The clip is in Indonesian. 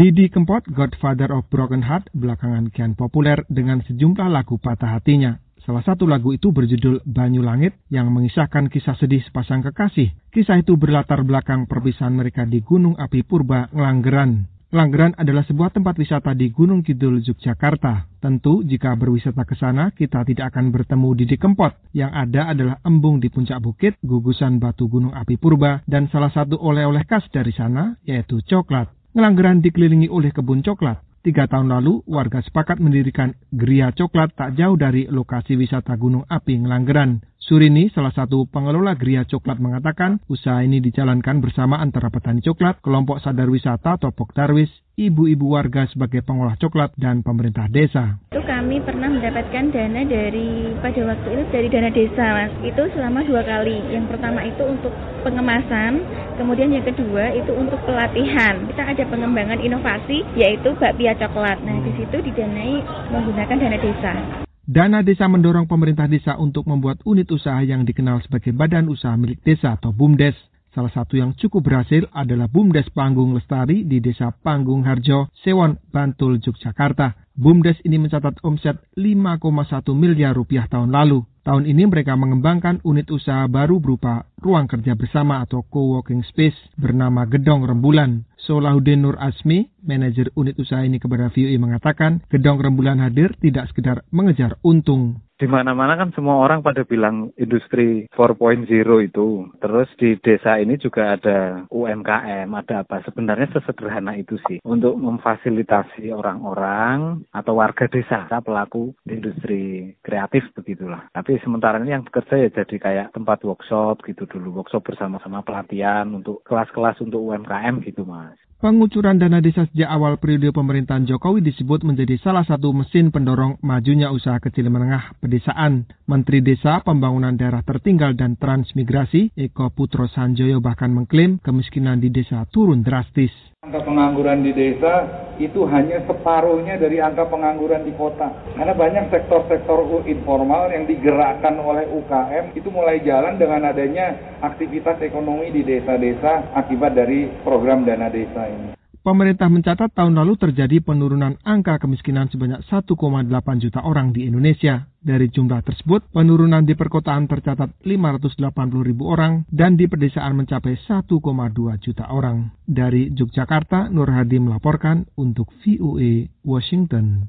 Didi Kempot, Godfather of Broken Heart, belakangan kian populer dengan sejumlah lagu patah hatinya. Salah satu lagu itu berjudul Banyu Langit yang mengisahkan kisah sedih sepasang kekasih. Kisah itu berlatar belakang perpisahan mereka di Gunung Api Purba, Ngelanggeran. Langgeran adalah sebuah tempat wisata di Gunung Kidul, Yogyakarta. Tentu, jika berwisata ke sana, kita tidak akan bertemu Didi Kempot. Yang ada adalah embung di puncak bukit, gugusan batu Gunung Api Purba, dan salah satu oleh-oleh khas dari sana, yaitu coklat. Ngelanggeran dikelilingi oleh kebun coklat. Tiga tahun lalu, warga sepakat mendirikan Geria Coklat tak jauh dari lokasi wisata Gunung Api Ngelanggeran. Surini, salah satu pengelola Geria Coklat mengatakan, usaha ini dijalankan bersama antara petani coklat, kelompok sadar wisata atau Pokdarwis, ibu-ibu warga sebagai pengolah coklat, dan pemerintah desa. Itu kami pernah mendapatkan dana dari, pada waktu itu dari dana desa mas. Itu selama dua kali. Yang pertama itu untuk pengemasan, kemudian yang kedua itu untuk pelatihan. Kita ada pengembangan inovasi yaitu bakpia coklat. Nah di situ didanai menggunakan dana desa. Dana desa mendorong pemerintah desa untuk membuat unit usaha yang dikenal sebagai Badan Usaha Milik Desa atau BUMDes. Salah satu yang cukup berhasil adalah BUMDes Panggung Lestari di Desa Panggung Harjo, Sewon, Bantul, Yogyakarta. BUMDes ini mencatat omset 5,1 miliar rupiah tahun lalu. Tahun ini mereka mengembangkan unit usaha baru berupa ruang kerja bersama atau co-working space bernama Gedong Rembulan. Solahuddin Nur Asmi, manajer unit usaha ini kepada VUI mengatakan, Gedong Rembulan hadir tidak sekedar mengejar untung, di mana-mana kan semua orang pada bilang industri 4.0 itu. Terus di desa ini juga ada UMKM, ada apa. Sebenarnya sesederhana itu sih. Untuk memfasilitasi orang-orang atau warga desa, pelaku industri kreatif begitulah. Tapi sementara ini yang bekerja ya jadi kayak tempat workshop gitu dulu. Workshop bersama-sama pelatihan untuk kelas-kelas untuk UMKM gitu mas. Pengucuran dana desa sejak awal periode pemerintahan Jokowi disebut menjadi salah satu mesin pendorong majunya usaha kecil menengah pedesaan. Menteri Desa, Pembangunan Daerah Tertinggal dan Transmigrasi, Eko Putro Sanjoyo bahkan mengklaim kemiskinan di desa turun drastis. Angka pengangguran di desa itu hanya separuhnya dari angka pengangguran di kota. Karena banyak sektor-sektor informal yang digerakkan oleh UKM itu mulai jalan dengan adanya aktivitas ekonomi di desa-desa akibat dari program dana desa ini. Pemerintah mencatat tahun lalu terjadi penurunan angka kemiskinan sebanyak 1,8 juta orang di Indonesia. Dari jumlah tersebut, penurunan di perkotaan tercatat 580 ribu orang dan di pedesaan mencapai 1,2 juta orang. Dari Yogyakarta, Nur Hadi melaporkan untuk VOA Washington.